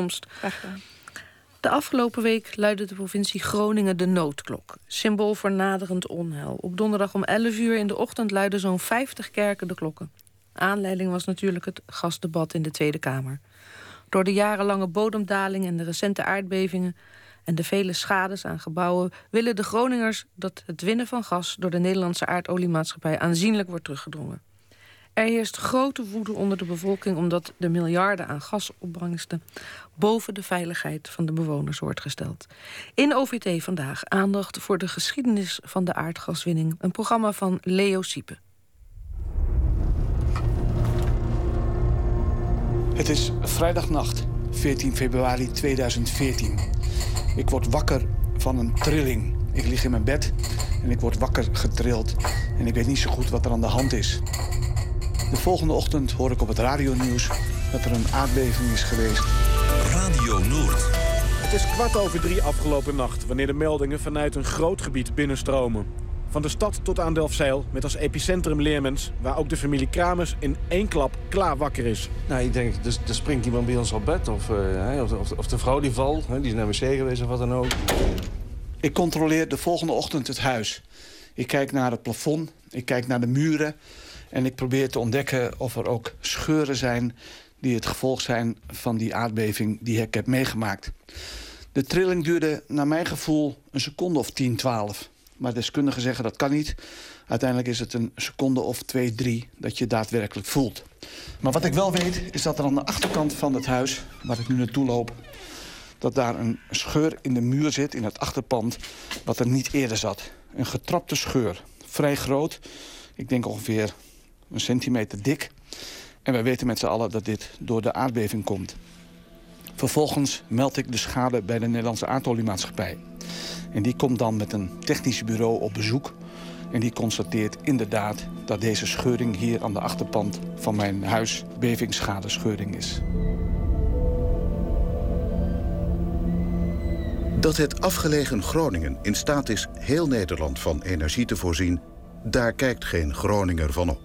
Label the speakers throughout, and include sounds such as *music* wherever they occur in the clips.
Speaker 1: komst. De afgelopen week luidde de provincie Groningen de noodklok. Symbool voor naderend onheil. Op donderdag om 11 uur in de ochtend luidden zo'n 50 kerken de klokken. Aanleiding was natuurlijk het gasdebat in de Tweede Kamer. Door de jarenlange bodemdaling en de recente aardbevingen en de vele schades aan gebouwen willen de Groningers dat het winnen van gas door de Nederlandse aardoliemaatschappij aanzienlijk wordt teruggedrongen. Er heerst grote woede onder de bevolking omdat de miljarden aan gasopbrengsten boven de veiligheid van de bewoners wordt gesteld. In OVT vandaag aandacht voor de geschiedenis van de aardgaswinning, een programma van Leo Siepe.
Speaker 2: Het is vrijdagnacht, 14 februari 2014. Ik word wakker van een trilling. Ik lig in mijn bed en ik word wakker getrild. En ik weet niet zo goed wat er aan de hand is. De volgende ochtend hoor ik op het radionieuws dat er een aardbeving is geweest.
Speaker 3: Radio Noord.
Speaker 4: Het is kwart over drie afgelopen nacht... wanneer de meldingen vanuit een groot gebied binnenstromen. Van de stad tot aan Delfzijl, met als epicentrum Leermens... waar ook de familie Kramers in één klap klaar wakker is.
Speaker 5: Nou, ik denk, dus, er springt iemand bij ons op bed. Of, uh, of, of, of, de vrouw die valt, die is naar wc geweest of wat dan ook.
Speaker 2: Ik controleer de volgende ochtend het huis. Ik kijk naar het plafond, ik kijk naar de muren... en ik probeer te ontdekken of er ook scheuren zijn... die het gevolg zijn van die aardbeving die ik heb meegemaakt. De trilling duurde naar mijn gevoel een seconde of 10, 12... Maar deskundigen zeggen dat kan niet. Uiteindelijk is het een seconde of twee, drie dat je daadwerkelijk voelt. Maar wat ik wel weet is dat er aan de achterkant van het huis... waar ik nu naartoe loop... dat daar een scheur in de muur zit, in het achterpand... wat er niet eerder zat. Een getrapte scheur. Vrij groot. Ik denk ongeveer een centimeter dik. En wij weten met z'n allen dat dit door de aardbeving komt. Vervolgens meld ik de schade bij de Nederlandse aardoliemaatschappij. En die komt dan met een technisch bureau op bezoek. En die constateert inderdaad dat deze scheuring hier aan de achterpand van mijn huis bevingschadescheuring is.
Speaker 6: Dat het afgelegen Groningen in staat is heel Nederland van energie te voorzien, daar kijkt geen Groninger van op.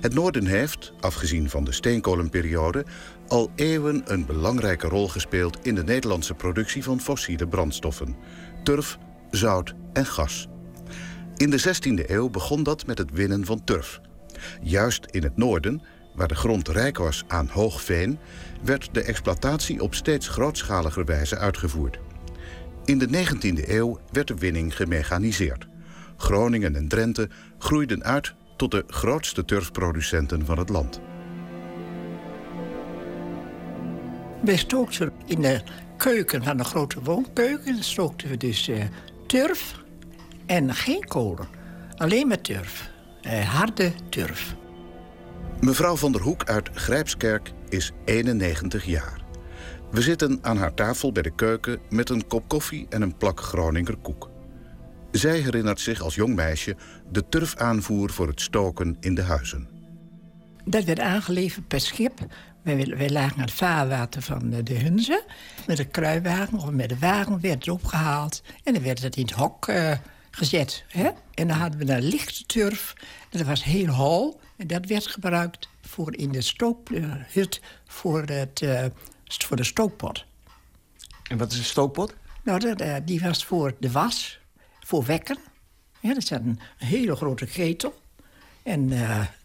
Speaker 6: Het noorden heeft, afgezien van de steenkolenperiode, al eeuwen een belangrijke rol gespeeld in de Nederlandse productie van fossiele brandstoffen turf, zout en gas. In de 16e eeuw begon dat met het winnen van turf. Juist in het noorden, waar de grond rijk was aan hoog veen, werd de exploitatie op steeds grootschaliger wijze uitgevoerd. In de 19e eeuw werd de winning gemechaniseerd. Groningen en Drenthe groeiden uit tot de grootste turfproducenten van het land.
Speaker 7: Wij stookten in de keuken van de grote woonkeuken stookten we dus uh, turf en geen kolen. Alleen met turf. Uh, harde turf.
Speaker 6: Mevrouw van der Hoek uit Grijpskerk is 91 jaar. We zitten aan haar tafel bij de keuken met een kop koffie en een plak Groninger koek. Zij herinnert zich als jong meisje de turfaanvoer voor het stoken in de huizen.
Speaker 7: Dat werd aangeleverd per schip wij, wij lagen aan het vaarwater van de Hunze. Met een kruiwagen of met een wagen werd het opgehaald. En dan werd het in het hok uh, gezet. Hè? En dan hadden we een lichte turf. En dat was heel hol. En dat werd gebruikt voor in de stookhut voor, het, uh, voor de stookpot.
Speaker 2: En wat is een stookpot?
Speaker 7: Nou, dat, uh, die was voor de was, voor wekken. Ja, dat zat een hele grote ketel. En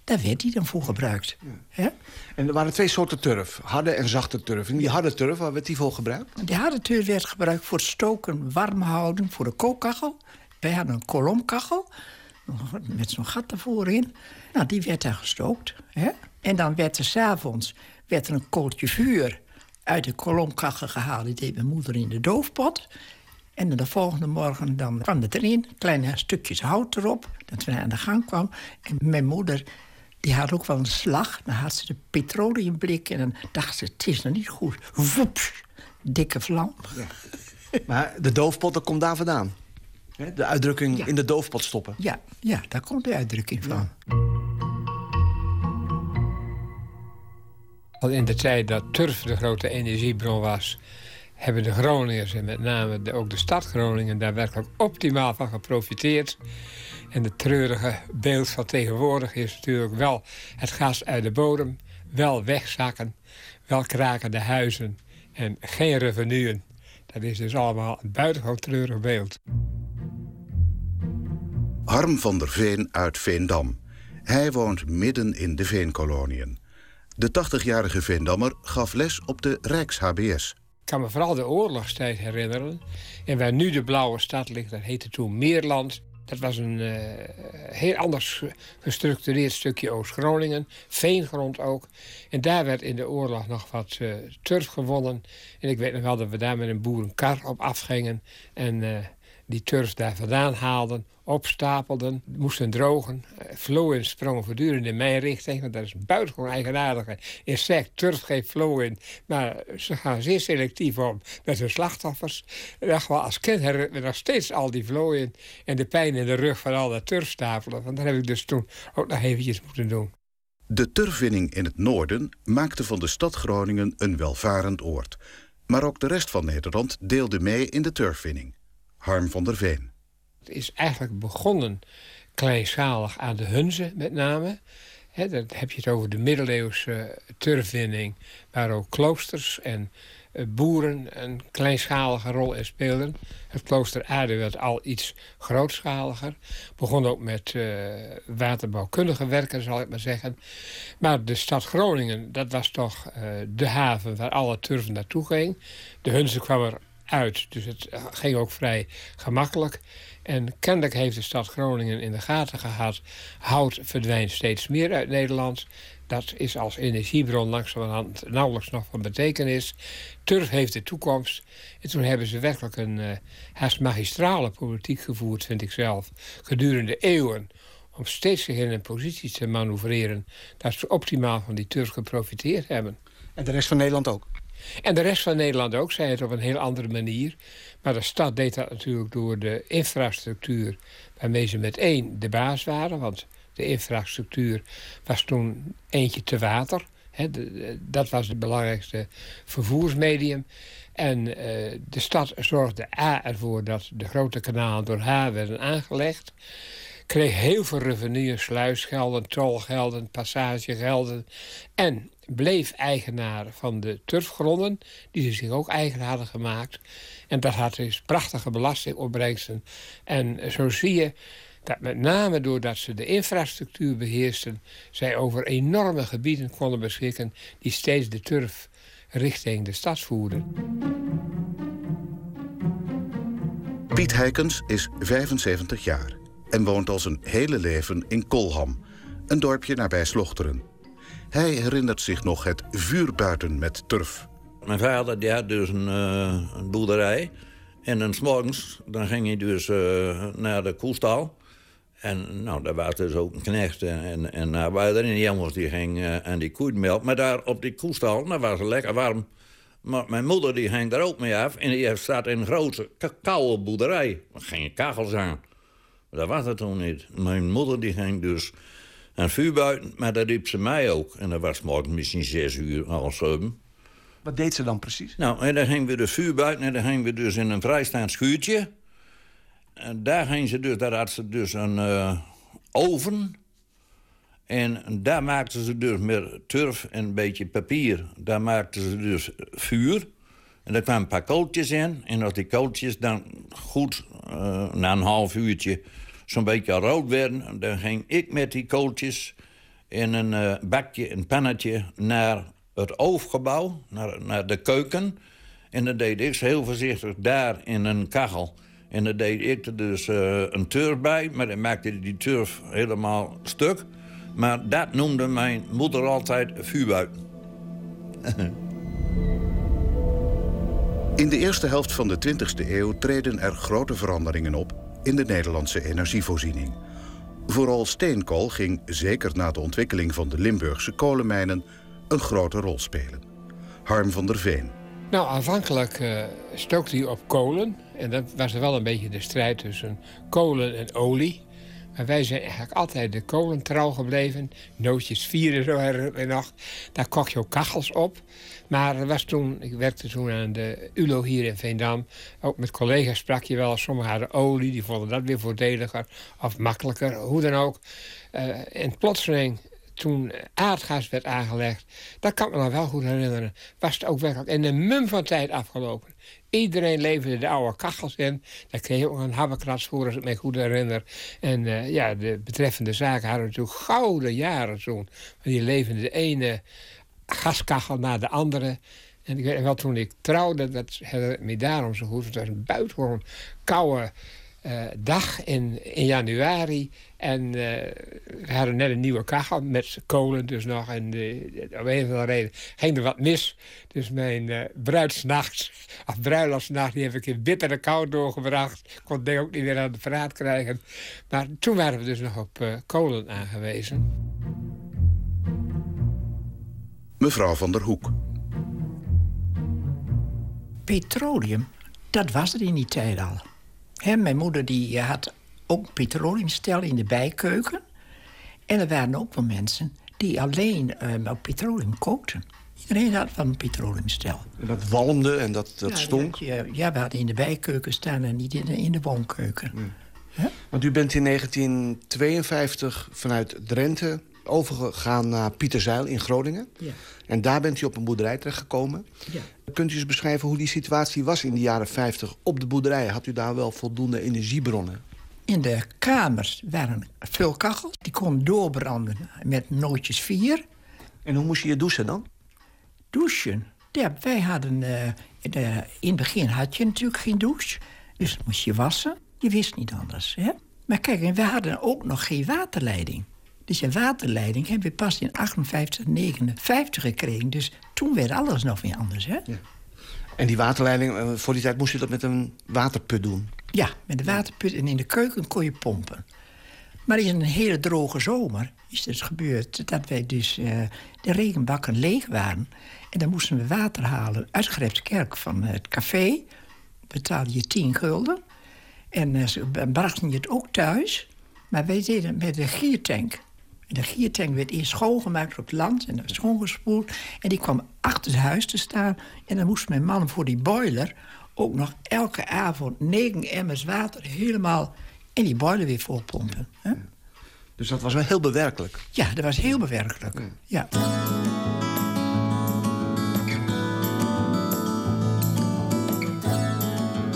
Speaker 7: daar werd die dan voor gebruikt. Ja.
Speaker 2: En er waren twee soorten turf. Harde en zachte turf. En die harde turf, waar werd die voor gebruikt?
Speaker 7: Die harde turf werd gebruikt voor het stoken, warm houden, voor de kookkachel. Wij hadden een kolomkachel met zo'n gat ervoor in. Nou, die werd daar gestookt. Hè? En dan werd er s'avonds werd een kooltje vuur uit de kolomkachel gehaald. Die deed mijn moeder in de doofpot. En de volgende morgen dan kwam het erin, kleine stukjes hout erop, dat we aan de gang kwam. En mijn moeder die had ook wel een slag. Dan had ze de petroleumblik en dan dacht ze, het is nog niet goed. Woeps, dikke vlam. Ja.
Speaker 2: Maar de doofpot, dat komt daar vandaan? De uitdrukking in de doofpot stoppen?
Speaker 7: Ja, ja, daar komt de uitdrukking van.
Speaker 8: Al in de tijd dat turf de grote energiebron was... hebben de Groningers en met name de, ook de stad Groningen... daar werkelijk optimaal van geprofiteerd. En het treurige beeld van tegenwoordig is natuurlijk wel het gas uit de bodem, wel wegzakken, wel kraken de huizen en geen revenuen. Dat is dus allemaal een buitengewoon treurig beeld.
Speaker 6: Harm van der Veen uit Veendam. Hij woont midden in de veenkoloniën. De 80-jarige Veendammer gaf les op de Rijks-HBS.
Speaker 8: Ik kan me vooral de oorlogstijd herinneren. En waar nu de Blauwe Stad ligt, dat heette toen Meerland. Dat was een uh, heel anders gestructureerd stukje Oost-Groningen. Veengrond ook. En daar werd in de oorlog nog wat uh, turf gewonnen. En ik weet nog wel dat we daar met een boerenkar op afgingen. En uh, die turf daar vandaan haalden, opstapelden, moesten drogen. Flowen sprongen voortdurend in mijn richting, want dat is buitengewoon eigenaardige insect. Turf geeft flowen, maar ze gaan zeer selectief om met hun slachtoffers. wel, als kind herinner ik nog steeds al die vlooien en de pijn in de rug van al dat turfstapelen. Want dat heb ik dus toen ook nog eventjes moeten doen.
Speaker 6: De turfwinning in het noorden maakte van de stad Groningen een welvarend oord. Maar ook de rest van Nederland deelde mee in de turfwinning. Harm van der Veen.
Speaker 8: Het is eigenlijk begonnen kleinschalig aan de Hunze met name. Dan heb je het over de middeleeuwse turfwinning... waar ook kloosters en uh, boeren een kleinschalige rol in speelden. Het klooster Aarde werd al iets grootschaliger. Begon ook met uh, waterbouwkundige werken, zal ik maar zeggen. Maar de stad Groningen, dat was toch uh, de haven waar alle turf naartoe ging. De Hunze kwam er uit. Dus het ging ook vrij gemakkelijk. En kennelijk heeft de stad Groningen in de gaten gehad... hout verdwijnt steeds meer uit Nederland. Dat is als energiebron langzamerhand nauwelijks nog van betekenis. Turf heeft de toekomst. En toen hebben ze werkelijk een uh, haast magistrale politiek gevoerd, vind ik zelf. Gedurende eeuwen om steeds zich in een positie te manoeuvreren... dat ze optimaal van die turf geprofiteerd hebben.
Speaker 4: En de rest van Nederland ook?
Speaker 8: En de rest van Nederland ook, zei het op een heel andere manier. Maar de stad deed dat natuurlijk door de infrastructuur... waarmee ze met één de baas waren. Want de infrastructuur was toen eentje te water. dat was het belangrijkste vervoersmedium. En uh, de stad zorgde A ervoor dat de grote kanalen door haar werden aangelegd kreeg heel veel revenue, sluisgelden, tolgelden, passagegelden. En bleef eigenaar van de turfgronden, die ze zich ook eigen hadden gemaakt. En dat had dus prachtige belastingopbrengsten. En zo zie je dat met name doordat ze de infrastructuur beheersten... zij over enorme gebieden konden beschikken... die steeds de turf richting de stad voerden.
Speaker 6: Piet Heikens is 75 jaar en woont al zijn hele leven in Kolham, een dorpje nabij Slochteren. Hij herinnert zich nog het vuurbuiten met turf.
Speaker 9: Mijn vader die had dus een, uh, een boerderij. En dan morgens dan ging hij dus uh, naar de koestal. En nou, daar was dus ook een knecht. En, en uh, waren er jongens die ging uh, en die koeien melk. Maar daar op die koestal, daar was het lekker warm. Maar mijn moeder die ging daar ook mee af. En die staat in een grote koude boerderij. Er gingen kachels aan. Dat was het toen niet. Mijn moeder die ging dus aan vuur buiten, maar dat riep ze mij ook. En dat was morgen misschien zes uur, half zeven.
Speaker 4: Wat deed ze dan precies?
Speaker 9: Nou, en dan gingen we de vuur buiten en dan gingen we dus in een vrijstaand schuurtje. En daar ging ze dus, daar had ze dus een uh, oven. En daar maakten ze dus met turf en een beetje papier. Daar maakten ze dus vuur. En daar kwamen een paar kooltjes in. En als die kooltjes dan goed, uh, na een half uurtje zo'n beetje rood werden... dan ging ik met die kooltjes in een uh, bakje, een pannetje... naar het oofgebouw, naar, naar de keuken. En dan deed ik heel voorzichtig daar in een kachel... En dan deed ik er dus uh, een turf bij, maar dan maakte die turf helemaal stuk. Maar dat noemde mijn moeder altijd vuurbuik. *laughs*
Speaker 6: In de eerste helft van de 20e eeuw treden er grote veranderingen op in de Nederlandse energievoorziening. Vooral steenkool ging, zeker na de ontwikkeling van de Limburgse kolenmijnen, een grote rol spelen. Harm van der Veen.
Speaker 8: Nou, aanvankelijk uh, stookte hij op kolen. En dat was er wel een beetje de strijd tussen kolen en olie. Maar wij zijn eigenlijk altijd de kolen trouw gebleven. Nootjes vieren zo herinner nog. Daar kocht je ook kachels op. Maar er was toen, ik werkte toen aan de ULO hier in Veendam. Ook met collega's sprak je wel. Sommigen hadden olie, die vonden dat weer voordeliger of makkelijker. Hoe dan ook. Uh, en plotseling toen aardgas werd aangelegd, dat kan ik me nog wel goed herinneren, was het ook werkelijk in de mum van tijd afgelopen. Iedereen leverde de oude kachels in. Daar kreeg je ook een habbekrats voor, als ik me goed herinner. En uh, ja, de betreffende zaken hadden natuurlijk gouden jaren toen. Maar die leverden de ene gaskachel na de andere. En ik weet wel, toen ik trouwde, dat herinner ik me daarom zo goed. Het was een buitengewoon koude uh, dag in, in januari. En uh, we hadden net een nieuwe kachel met kolen dus nog. En uh, om een of andere reden ging er wat mis. Dus mijn uh, bruidsnacht, *laughs* of bruiloftsnacht, die heb ik in bittere kou doorgebracht. Ik kon het ook niet meer aan de praat krijgen. Maar toen waren we dus nog op kolen aangewezen.
Speaker 6: Mevrouw van der Hoek.
Speaker 7: Petroleum, dat was er in die tijd al. He, mijn moeder die had ook een petroleumstel in de bijkeuken. En er waren ook wel mensen die alleen op petroleum kookten. Iedereen had van een petroleumstel.
Speaker 10: En dat walmde en dat, dat
Speaker 7: ja,
Speaker 10: stonk?
Speaker 7: Ja, ja, we hadden in de bijkeuken staan en niet in de, in de woonkeuken.
Speaker 10: Hmm. Want u bent in 1952 vanuit Drenthe overgegaan naar Pieterzeil in Groningen.
Speaker 7: Ja.
Speaker 10: En daar bent u op een boerderij terechtgekomen.
Speaker 7: Ja.
Speaker 10: Kunt u eens beschrijven hoe die situatie was in de jaren 50 op de boerderij? Had u daar wel voldoende energiebronnen?
Speaker 7: In de kamers waren vulkachels. Die konden doorbranden met nootjes vier.
Speaker 10: En hoe moest je je douchen dan?
Speaker 7: Douchen? Ja, wij hadden... Uh, de, in het begin had je natuurlijk geen douche. Dus moest je wassen. Je wist niet anders. Hè? Maar kijk, en we hadden ook nog geen waterleiding. Dus een waterleiding hebben we pas in 58, 59 gekregen. Dus toen werd alles nog weer anders, hè?
Speaker 10: Ja. En die waterleiding, voor die tijd moest je dat met een waterput doen?
Speaker 7: Ja, met een waterput. En in de keuken kon je pompen. Maar in een hele droge zomer is het gebeurd... dat wij dus uh, de regenbakken leeg waren. En dan moesten we water halen uit Grijpskerk van het café. Betaalde je 10 gulden. En uh, ze brachten je het ook thuis. Maar wij deden met de giertank. De giertank werd eerst schoongemaakt op het land en schoongespoeld. En die kwam achter het huis te staan. En dan moest mijn man voor die boiler ook nog elke avond negen emmers water helemaal in die boiler weer volpompen. Hè?
Speaker 10: Dus dat was wel heel bewerkelijk?
Speaker 7: Ja, dat was heel bewerkelijk. Ja.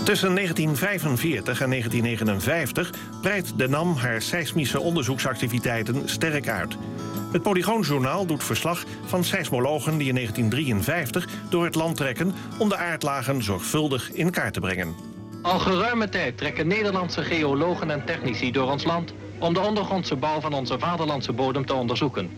Speaker 11: Tussen 1945 en 1959 breidt de NAM haar seismische onderzoeksactiviteiten sterk uit. Het Polygoonjournaal doet verslag van seismologen die in 1953 door het land trekken om de aardlagen zorgvuldig in kaart te brengen.
Speaker 12: Al geruime tijd trekken Nederlandse geologen en technici door ons land om de ondergrondse bouw van onze vaderlandse bodem te onderzoeken.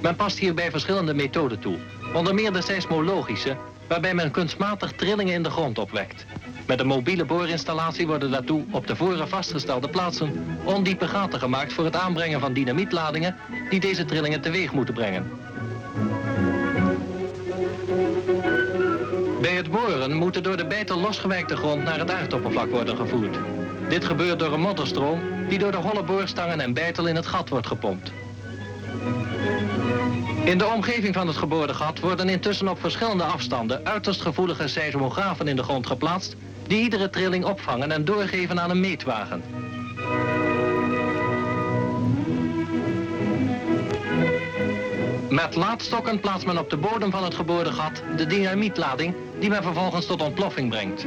Speaker 12: Men past hierbij verschillende methoden toe, onder meer de seismologische, waarbij men kunstmatig trillingen in de grond opwekt. Met een mobiele boorinstallatie worden daartoe op de voren vastgestelde plaatsen ondiepe gaten gemaakt voor het aanbrengen van dynamietladingen die deze trillingen teweeg moeten brengen. Bij het boren moet door de bijtel losgewijkte grond naar het aardoppervlak worden gevoerd. Dit gebeurt door een modderstroom die door de holle boorstangen en bijtel in het gat wordt gepompt. In de omgeving van het geboorde gat worden intussen op verschillende afstanden uiterst gevoelige seismografen in de grond geplaatst die iedere trilling opvangen en doorgeven aan een meetwagen. Met laadstokken plaatst men op de bodem van het geboorde gat de dynamietlading die men vervolgens tot ontploffing brengt.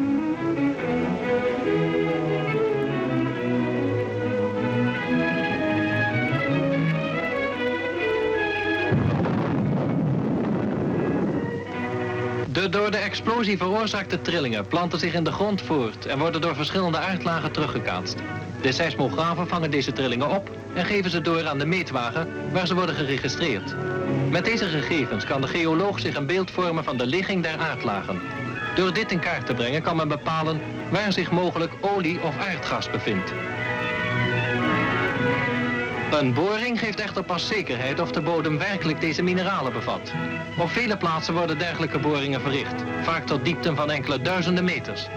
Speaker 12: De door de explosie veroorzaakte trillingen planten zich in de grond voort en worden door verschillende aardlagen teruggekaatst. De seismografen vangen deze trillingen op en geven ze door aan de meetwagen waar ze worden geregistreerd. Met deze gegevens kan de geoloog zich een beeld vormen van de ligging der aardlagen. Door dit in kaart te brengen kan men bepalen waar zich mogelijk olie of aardgas bevindt. Een boring geeft echter pas zekerheid of de bodem werkelijk deze mineralen bevat. Op vele plaatsen worden dergelijke boringen verricht, vaak tot diepten van enkele duizenden meters.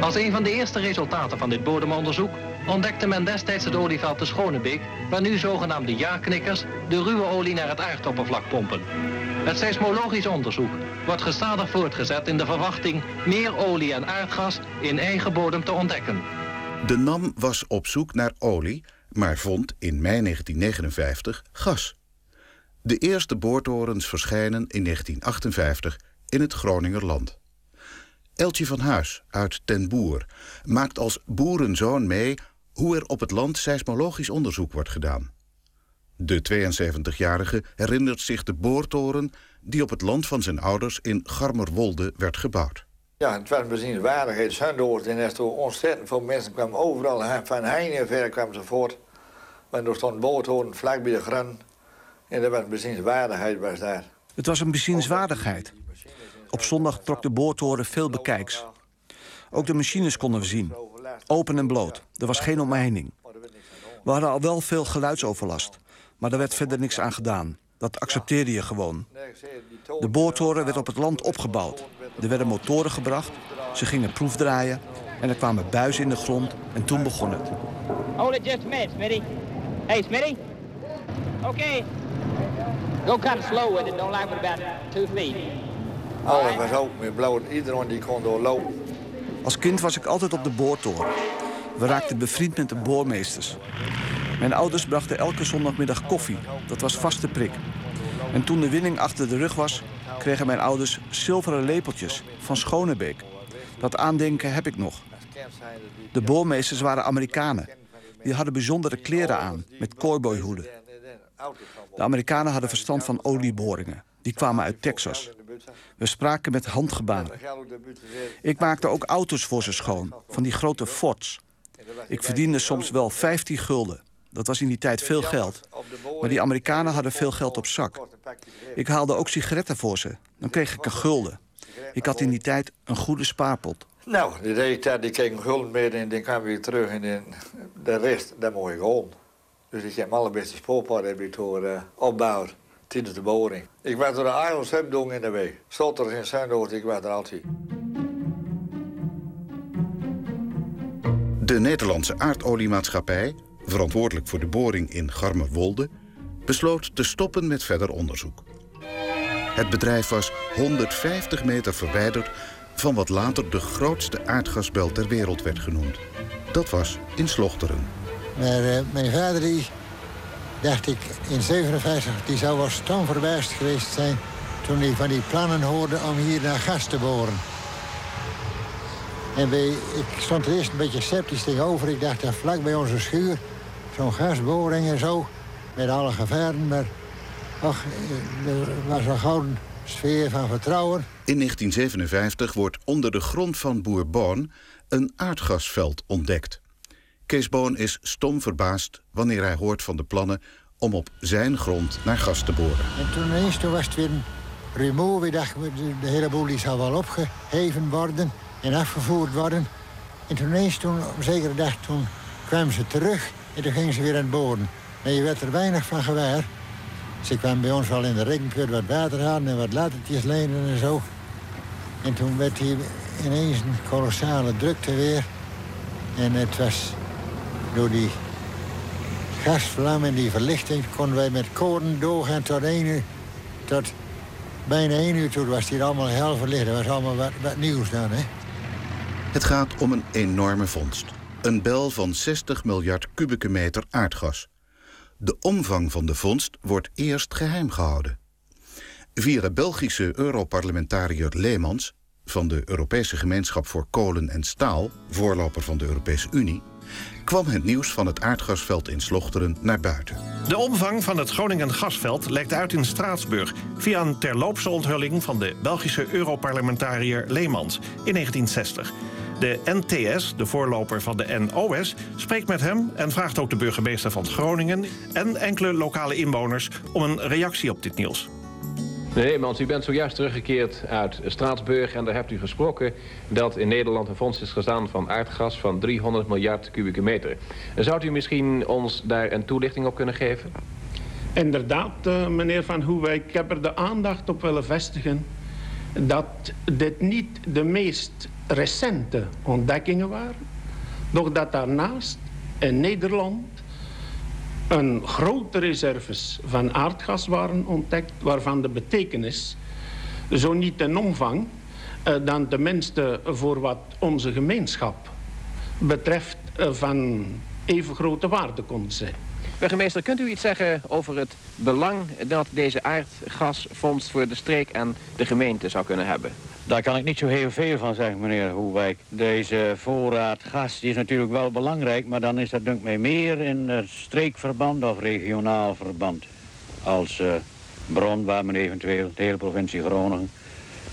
Speaker 12: Als een van de eerste resultaten van dit bodemonderzoek ontdekte men destijds het olieveld de Schonebeek, waar nu zogenaamde ja-knikkers de ruwe olie naar het aardoppervlak pompen. Het seismologisch onderzoek wordt gestadig voortgezet in de verwachting meer olie en aardgas in eigen bodem te ontdekken.
Speaker 6: De NAM was op zoek naar olie, maar vond in mei 1959 gas. De eerste boortorens verschijnen in 1958 in het Groningerland. Eltje van Huis uit Ten Boer maakt als boerenzoon mee hoe er op het land seismologisch onderzoek wordt gedaan. De 72-jarige herinnert zich de boortoren die op het land van zijn ouders in Garmerwolde werd gebouwd.
Speaker 13: Ja, het was bezienswaardigheid. Zundoord en stond ontzettend veel mensen kwamen overal. Van heine en ver kwamen ze voort. Want er stond boortoren vlak bij de grun. En dat was een bezienswaardigheid was daar.
Speaker 2: Het was een bezienswaardigheid. Op zondag trok de boortoren veel bekijks. Ook de machines konden we zien. Open en bloot. Er was geen omheining. We hadden al wel veel geluidsoverlast. Maar daar werd verder niks aan gedaan. Dat accepteerde je gewoon. De boortoren werd op het land opgebouwd. Er werden motoren gebracht, ze gingen proefdraaien... en er kwamen buizen in de grond en toen begon het.
Speaker 14: Hold it just a minute, Smitty. Hey, Smitty. Okay. Go kind of slow with it. Don't like it about two feet.
Speaker 13: Alles was open met blauw. Iedereen die kon doorlopen.
Speaker 2: Als kind was ik altijd op de boortoren. We raakten bevriend met de boormeesters. Mijn ouders brachten elke zondagmiddag koffie. Dat was vaste prik. En toen de winning achter de rug was, kregen mijn ouders zilveren lepeltjes van Schonebeek. Dat aandenken heb ik nog. De boormeesters waren Amerikanen. Die hadden bijzondere kleren aan, met cowboyhoeden. De Amerikanen hadden verstand van olieboringen. Die kwamen uit Texas. We spraken met handgebaren. Ik maakte ook auto's voor ze schoon, van die grote Fords. Ik verdiende soms wel 15 gulden. Dat was in die tijd veel geld. Maar die Amerikanen hadden veel geld op zak. Ik haalde ook sigaretten voor ze. Dan kreeg ik een gulden. Ik had in die tijd een goede spaarpot.
Speaker 13: Nou, de deed tijd, die kreeg een gulden mee en dan kwam weer terug. En de, de rest, dat mocht ik. Dus ik heb mijn allerbeste spoorpad heb ik door uh, opbouwd. Tijdens de boring. Ik was de Argos Hebdong in de weg. Stotters in Zuidoord, ik was er altijd.
Speaker 6: De Nederlandse aardoliemaatschappij verantwoordelijk voor de boring in Garmerwolde, besloot te stoppen met verder onderzoek. Het bedrijf was 150 meter verwijderd van wat later de grootste aardgasbel ter wereld werd genoemd. Dat was in Slochteren.
Speaker 15: Maar uh, mijn vader, die, dacht ik, in 57, die zou wel stamverbaasd geweest zijn... toen hij van die plannen hoorde om hier naar gas te boren. En wij, ik stond er eerst een beetje sceptisch tegenover. Ik dacht, dat vlak bij onze schuur zo'n gasboring en zo. Met alle gevaren, maar ach, er was een gouden sfeer van vertrouwen.
Speaker 6: In 1957 wordt onder de grond van Boer Boon een aardgasveld ontdekt. Kees Boon is stom verbaasd wanneer hij hoort van de plannen om op zijn grond naar gas te boren.
Speaker 15: En toen ineens toen was het weer een rumoer. We dachten, de hele boel die zou wel opgeheven worden en afgevoerd worden. En toen ineens, toen, zekere dag, toen kwamen ze terug en toen gingen ze weer aan het boren. Maar je werd er weinig van gewaar. Ze kwamen bij ons wel in de rekenkut wat water halen en wat lattertjes lenen en zo. En toen werd hier ineens een kolossale drukte weer. En het was door die gasvlam en die verlichting... konden wij met koren doorgaan tot één uur. Tot bijna één uur toen was hier allemaal hel verlicht. Dat was allemaal wat, wat nieuws dan, hè.
Speaker 6: Het gaat om een enorme vondst. Een bel van 60 miljard kubieke meter aardgas. De omvang van de vondst wordt eerst geheim gehouden. Via de Belgische Europarlementariër Leemans... van de Europese Gemeenschap voor Kolen en Staal... voorloper van de Europese Unie... kwam het nieuws van het aardgasveld in Slochteren naar buiten.
Speaker 11: De omvang van het Groningen gasveld lekt uit in Straatsburg... via een terloopse onthulling van de Belgische Europarlementariër Leemans in 1960... De NTS, de voorloper van de NOS, spreekt met hem en vraagt ook de burgemeester van Groningen en enkele lokale inwoners om een reactie op dit nieuws.
Speaker 16: Nee, want u bent zojuist teruggekeerd uit Straatsburg en daar hebt u gesproken dat in Nederland een fonds is gestaan van aardgas van 300 miljard kubieke meter. Zou u misschien ons daar een toelichting op kunnen geven?
Speaker 17: Inderdaad, uh, meneer Van Hoewijk, ik heb er de aandacht op willen vestigen dat dit niet de meest recente ontdekkingen waren. Doch dat daarnaast in Nederland een grote reserves van aardgas waren ontdekt... waarvan de betekenis, zo niet in omvang... Eh, dan tenminste voor wat onze gemeenschap betreft... Eh, van even grote waarde kon zijn.
Speaker 18: Burgemeester, kunt u iets zeggen over het belang dat deze aardgasvondst voor de streek en de gemeente zou kunnen hebben?
Speaker 19: Daar kan ik niet zo heel veel van zeggen, meneer Hoewijk. Deze voorraad gas die is natuurlijk wel belangrijk, maar dan is dat denk ik meer in streekverband of regionaal verband. Als uh, bron waar men eventueel de hele provincie Groningen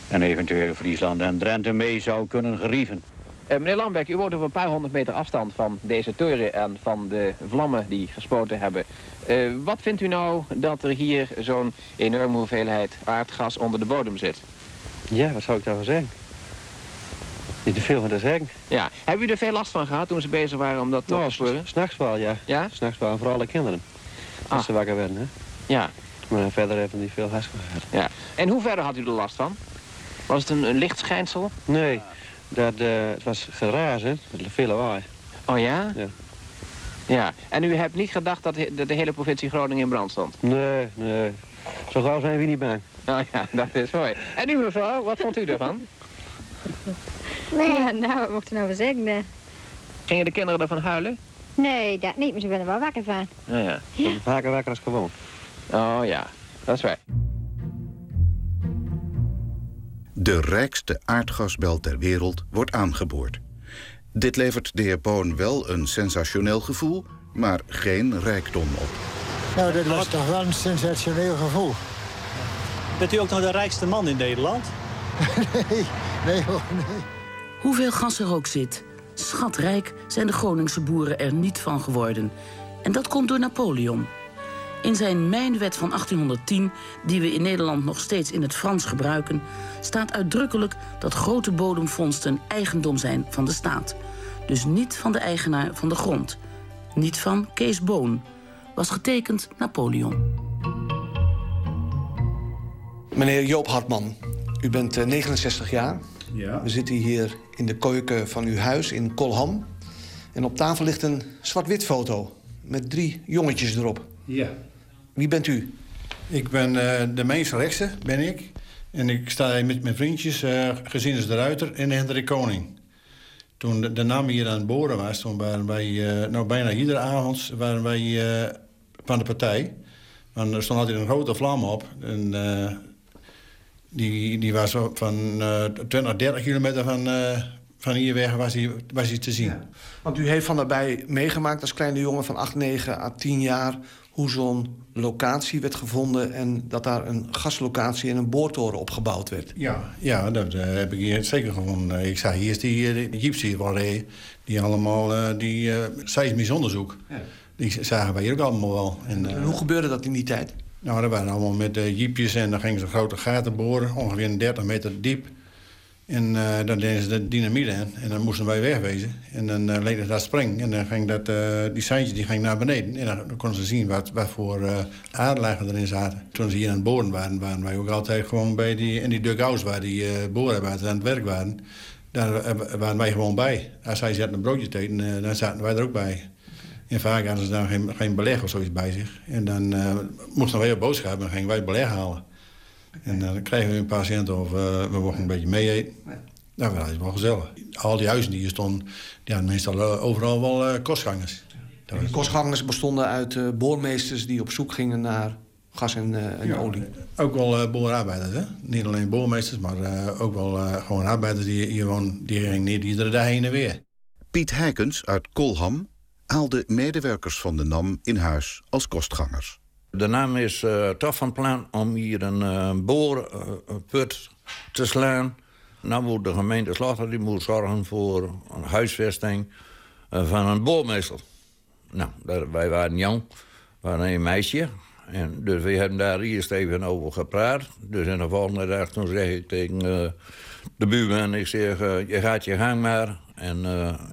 Speaker 19: en eventueel Friesland en Drenthe mee zou kunnen gerieven.
Speaker 18: Uh, meneer Lambeck, u woont op een paar honderd meter afstand van deze toren en van de vlammen die gespoten hebben. Uh, wat vindt u nou dat er hier zo'n enorme hoeveelheid aardgas onder de bodem zit?
Speaker 19: Ja, wat zou ik daarvan zeggen? Niet te veel van te zeggen.
Speaker 18: Ja. Hebben u er veel last van gehad toen ze bezig waren om dat
Speaker 19: nou,
Speaker 18: te sporen?
Speaker 19: S'nachts wel, ja.
Speaker 18: Ja?
Speaker 19: S'nachts wel, vooral de kinderen. Als
Speaker 18: Ah.
Speaker 19: ze wakker werden, hè.
Speaker 18: Ja.
Speaker 19: Maar verder hebben we niet veel gas gehad.
Speaker 18: Ja. En hoe verder had u er last van? Was het een, een licht schijnsel?
Speaker 19: Nee, dat, eh, het was gerazen, met veel lawaai.
Speaker 18: Oh ja?
Speaker 19: Ja.
Speaker 18: Ja. En u hebt niet gedacht dat de, dat de hele provincie Groningen in brand stond?
Speaker 19: Nee, nee. Zo gauw zijn we niet bang.
Speaker 18: Oh ja, dat is mooi. En u mevrouw, wat vond u ervan?
Speaker 20: Nee, nou, wat mocht er nou voor zeggen? Nee.
Speaker 18: Gingen de kinderen ervan huilen?
Speaker 20: nee, dat niet, maar ze werden er wel wakker van.
Speaker 18: Ja, ja.
Speaker 19: Vaker wakker als gewoon.
Speaker 18: Oh ja, dat is waar.
Speaker 6: De rijkste aardgasbel ter wereld wordt aangeboord. Dit levert de heer Boon wel een sensationeel gevoel, maar geen rijkdom op.
Speaker 15: Nou, dat was toch wel een sensationeel gevoel.
Speaker 21: Bent u ook nog de rijkste man in Nederland? *laughs*
Speaker 15: nee, nee hoor, nee.
Speaker 22: Hoeveel gas er ook zit, schatrijk zijn de Groningse boeren er niet van geworden. En dat komt door Napoleon. In zijn Mijnwet van 1810, die we in Nederland nog steeds in het Frans gebruiken, staat uitdrukkelijk dat grote bodemvondsten eigendom zijn van de staat. Dus niet van de eigenaar van de grond. Niet van Kees Boon. Was getekend Napoleon.
Speaker 10: Meneer Joop Hartman, u bent eh, 69 jaar.
Speaker 23: Ja.
Speaker 10: We zitten hier in de keuken van uw huis in Kolham. En op tafel ligt een zwart-wit foto met drie jongetjes erop.
Speaker 23: Ja.
Speaker 10: Wie bent u?
Speaker 23: Ik ben eh, de meest rechtse, ben ik. En ik sta hier met mijn vriendjes, eh Gezinnes de Ruiter en Hendrik Koning. Toen de, de naam hier aan het boren was, toen waren wij, eh, nou bijna iedere avond waren wij eh, van de partij. Want er stond altijd een grote vlam op. En eh, die, die was van eh 20, 30 kilometer van, eh, van hier weg was hij, was hij te zien.
Speaker 10: Want u heeft van daarbij meegemaakt als kleine jongen van 8, 9 à 10 jaar... hoe zo'n locatie werd gevonden... en dat daar een gaslocatie en een boortoren opgebouwd werd.
Speaker 23: Ja, ja dat eh, heb ik hier zeker gevonden. Ik zag hier die, eh, die jeeps hier wel reden. Die allemaal, eh, die uh, seismisch onderzoek. Die zagen wij hier ook allemaal wel. En,
Speaker 10: En hoe gebeurde dat in die tijd?
Speaker 23: Nou, dat waren allemaal met eh, jeepjes en dan gingen ze grote gaten boren. Ongeveer een 30 meter diep. En eh, dan deden ze de dynamiet. En dan moesten wij wegwezen. En dan uh, leed dat spring. En dan ging dat, eh, die seintjes die ging naar beneden. En dan, konden ze zien wat, voor uh, aardlagen erin zaten. Toen ze hier aan het boren waren, waren wij ook altijd gewoon bij die... in die dugouts waar die uh, boorarbeiders aan het werk waren. Daar eh, waren wij gewoon bij. Als zij zaten een broodje te eten, eh, dan zaten wij er ook bij. En vaak hadden ze dan geen, geen beleg of zoiets bij zich. En dan uh, moesten wij op boodschap en gingen wij beleg halen. En dan kregen we een patiënt of uh, we mochten een beetje mee eten. Nou, dat is wel gezellig. Al die huizen die hier stonden, die hadden meestal uh, overal wel uh, kostgangers.
Speaker 10: En die kostgangers bestonden uit uh, boormeesters die op zoek gingen naar gas en, uh, en
Speaker 23: ja,
Speaker 10: olie.
Speaker 23: Ook wel uh, boorarbeiders, hè? Niet alleen boormeesters, maar uh, ook wel uh, gewoon arbeiders die hier wonen. Die gingen niet iedere dag heen en weer.
Speaker 6: Piet Heikens uit Kolham haalde medewerkers van de NAM in huis als kostgangers.
Speaker 9: De NAM is uh, toch van plan om hier een uh, boorput te slaan. Nou moet de gemeente Slotter die moet zorgen voor een huisvesting van een boormeester. Nou, wij waren jong, waren een meisje. En dus we hebben daar eerst even over gepraat. Dus in de volgende dag toen zeg ik tegen de buurman... ik zeg, je gaat je gang maar en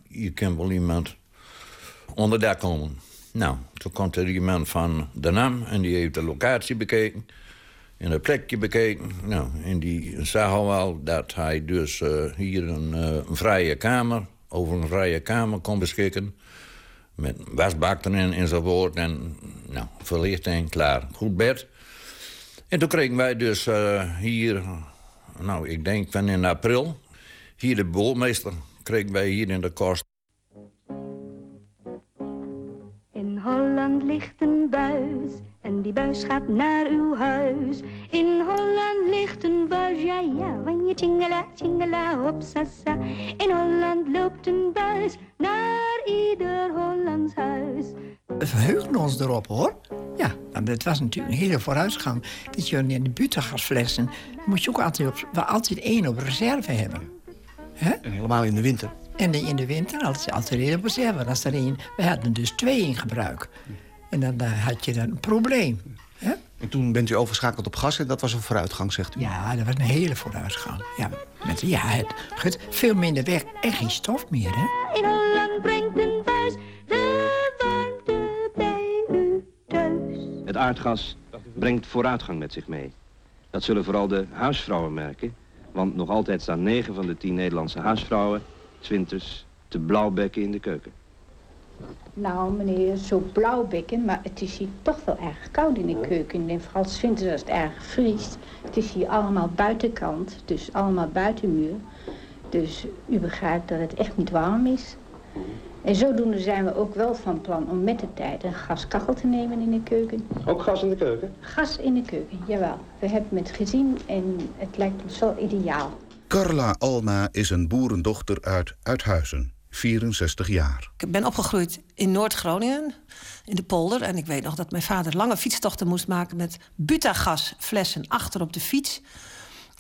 Speaker 9: hier kan wel iemand onder dak komen. Nou, toen komt er iemand van de NAM en die heeft de locatie bekeken. En het plekje bekeken. Nou, en die zag al dat hij dus hier een, een vrije kamer... over een vrije kamer kon beschikken met wasbak erin enzovoort. En nou, verlichting, klaar. Goed bed. En toen kregen wij dus uh, hier, nou, ik denk van in april... hier de boormeester kregen wij hier in de kost.
Speaker 24: Ligt een buis en die buis gaat naar uw huis. In Holland ligt een buis, ja ja, wanneer je tingela, tingela, hop sa. In Holland loopt een buis naar ieder Hollands huis.
Speaker 7: We verheugden ons erop hoor. Ja, want het was natuurlijk een hele vooruitgang. Dat je in de butengasflessen moet je ook altijd, op, wel altijd één op reserve hebben. Hè?
Speaker 10: En helemaal in de winter.
Speaker 7: En in de winter altijd, altijd één op reserve. Als er één, we hadden dus twee in gebruik. En dan had je dan een probleem. Hè?
Speaker 10: En toen bent u overschakeld op gas en dat was een vooruitgang, zegt u?
Speaker 7: Ja, dat was een hele vooruitgang. Ja, met, ja het, het, veel minder werk en geen stof meer, hè?
Speaker 24: In Holland brengt een buis de warmte bij u thuis.
Speaker 25: Het aardgas brengt vooruitgang met zich mee. Dat zullen vooral de huisvrouwen merken. Want nog altijd staan 9 van de 10 Nederlandse huisvrouwen... winters te blauwbekken in de keuken.
Speaker 26: Nou, meneer, zo blauwbekken, maar het is hier toch wel erg koud in de keuken. En vooral winters als het erg vriest. Het is hier allemaal buitenkant, dus allemaal buitenmuur. Dus u begrijpt dat het echt niet warm is. En zodoende zijn we ook wel van plan om met de tijd een gaskachel te nemen in de keuken.
Speaker 25: Ook gas in de keuken?
Speaker 26: Gas in de keuken, jawel. We hebben het gezien en het lijkt ons wel ideaal.
Speaker 6: Carla Alma is een boerendochter uit Uithuizen, 64 jaar.
Speaker 27: Ik ben opgegroeid in Noord-Groningen, in de polder. En ik weet nog dat mijn vader lange fietstochten moest maken... met butagasflessen achter op de fiets.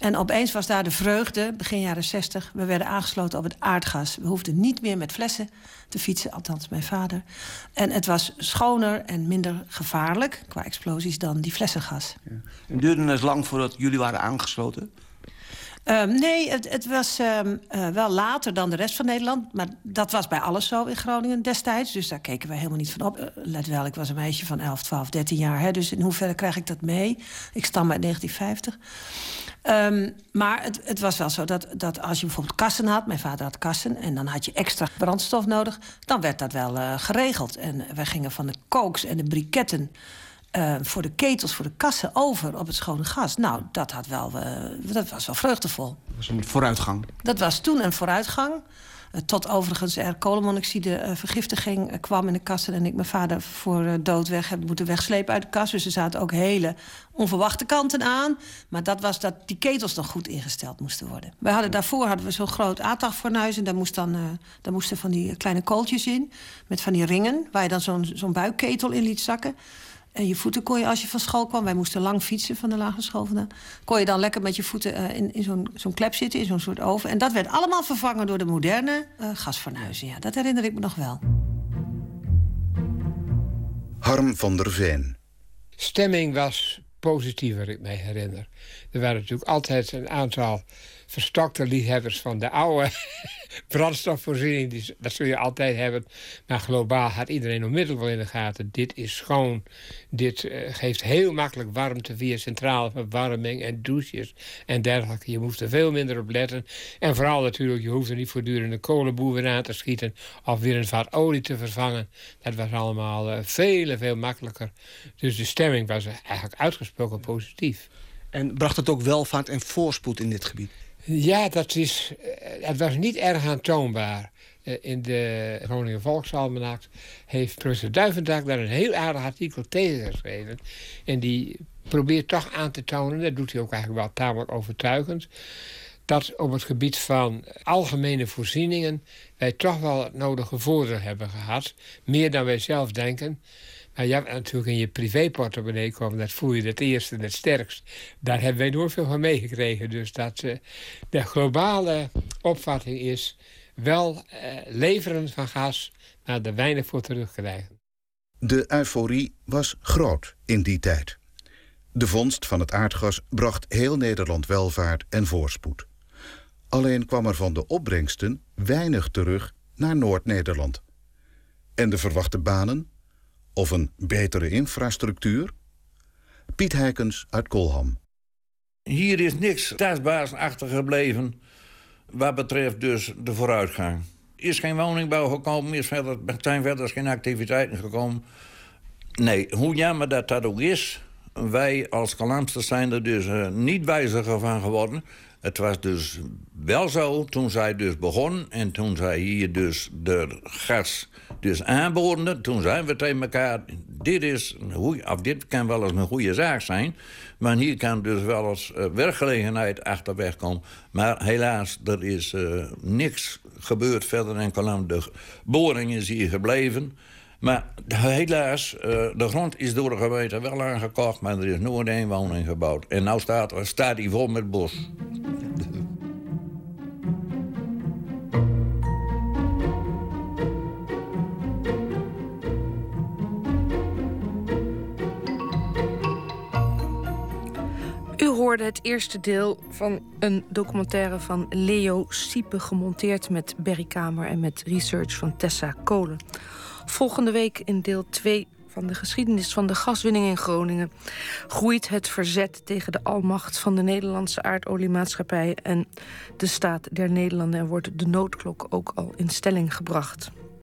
Speaker 27: En opeens was daar de vreugde, begin jaren 60. We werden aangesloten op het aardgas. We hoefden niet meer met flessen te fietsen, althans mijn vader. En het was schoner en minder gevaarlijk qua explosies dan die flessengas.
Speaker 10: Ja. En duurde het lang voordat jullie waren aangesloten?
Speaker 27: Um, nee, het, het was um, uh, wel later dan de rest van Nederland. Maar dat was bij alles zo in Groningen destijds. Dus daar keken we helemaal niet van op. Uh, let wel, ik was een meisje van 11, 12, 13 jaar. Hè, dus in hoeverre krijg ik dat mee? Ik stam uit 1950. Um, maar het, het, was wel zo dat, dat als je bijvoorbeeld kassen had... mijn vader had kassen en dan had je extra brandstof nodig... dan werd dat wel uh, geregeld. En wij gingen van de kooks en de briketten... Uh, voor de ketels, voor de kassen over op het schone gas. Nou, dat, had wel, uh, dat was wel vreugdevol.
Speaker 10: Dat was een vooruitgang.
Speaker 27: Dat was toen een vooruitgang. Uh, tot overigens er kolenmonoxide vergiftiging kwam in de kassen... en ik mijn vader voor dood weg heb moeten wegslepen uit de kast. Dus er zaten ook hele onverwachte kanten aan. Maar dat was dat die ketels nog goed ingesteld moesten worden. Wij hadden, daarvoor hadden we zo'n groot aardagfornuis... en daar, moest dan, daar moesten van die kleine kooltjes in... met van die ringen, waar je dan zo'n zo'n buikketel in liet zakken... En je voeten kon je als je van school kwam... wij moesten lang fietsen van de lagere school vandaan... kon je dan lekker met je voeten uh, in, in zo'n zo'n klep zitten, in zo'n soort oven. En dat werd allemaal vervangen door de moderne uh, gasfornuizen. Ja, dat herinner ik me nog wel.
Speaker 6: Harm van der Veen.
Speaker 8: Stemming was positiever, ik mij herinner. Er waren natuurlijk altijd een aantal verstokte liefhebbers van de oude *laughs* brandstofvoorziening. Die, dat zul je altijd hebben. Maar globaal had iedereen onmiddellijk wel in de gaten. Dit is schoon. Dit uh, geeft heel makkelijk warmte via centrale verwarming en douches en dergelijke. Je moest er veel minder op letten. En vooral natuurlijk, je hoeft er niet voortdurend een kolenboer aan te schieten. Of weer een vat olie te vervangen. Dat was allemaal uh, veel, veel makkelijker. Dus de stemming was eigenlijk uitgesproken positief.
Speaker 10: En bracht het ook welvaart en voorspoed in dit gebied?
Speaker 8: Ja, dat is, het was niet erg aantoonbaar. In de Groningen Volksalmanak heeft professor Duivendak daar een heel aardig artikel tegen geschreven. En die probeert toch aan te tonen, dat doet hij ook eigenlijk wel tamelijk overtuigend, dat op het gebied van algemene voorzieningen wij toch wel het nodige voordeel hebben gehad. Meer dan wij zelf denken. Ja, natuurlijk in je privéportemonnee komen, dat voel je het eerste en het sterkst. Daar hebben wij nooit veel van meegekregen. Dus dat uh, de globale opvatting is wel uh, leveren van gas, maar er weinig voor terugkrijgen.
Speaker 6: De euforie was groot in die tijd. De vondst van het aardgas bracht heel Nederland welvaart en voorspoed. Alleen kwam er van de opbrengsten weinig terug naar Noord-Nederland. En de verwachte banen of een betere infrastructuur? Piet Heikens uit Kolham.
Speaker 9: Hier is niks testbaars achtergebleven wat betreft dus de vooruitgang. Is geen woningbouw gekomen, is verder, zijn verder geen activiteiten gekomen. Nee, hoe jammer dat dat ook is... wij als Kalamsters zijn er dus uh, niet wijziger van geworden. Het was dus wel zo toen zij dus begon... en toen zij hier dus de gas dus toen zijn we tegen elkaar dit, is goeie, of dit kan wel eens een goede zaak zijn. Maar hier kan dus wel eens uh, werkgelegenheid achterweg komen. Maar helaas, er is uh, niks gebeurd verder enkel aan de boring is hier gebleven. Maar helaas, uh, de grond is door de gemeente wel aangekocht... maar er is nooit één woning gebouwd. En nu staat, staat hij vol met bos.
Speaker 1: hoorde het eerste deel van een documentaire van Leo Siepe... gemonteerd met Berry Kamer en met research van Tessa Kolen. Volgende week in deel 2 van de geschiedenis van de gaswinning in Groningen... groeit het verzet tegen de almacht van de Nederlandse aardoliemaatschappij... en de staat der Nederlanden en wordt de noodklok ook al in stelling gebracht.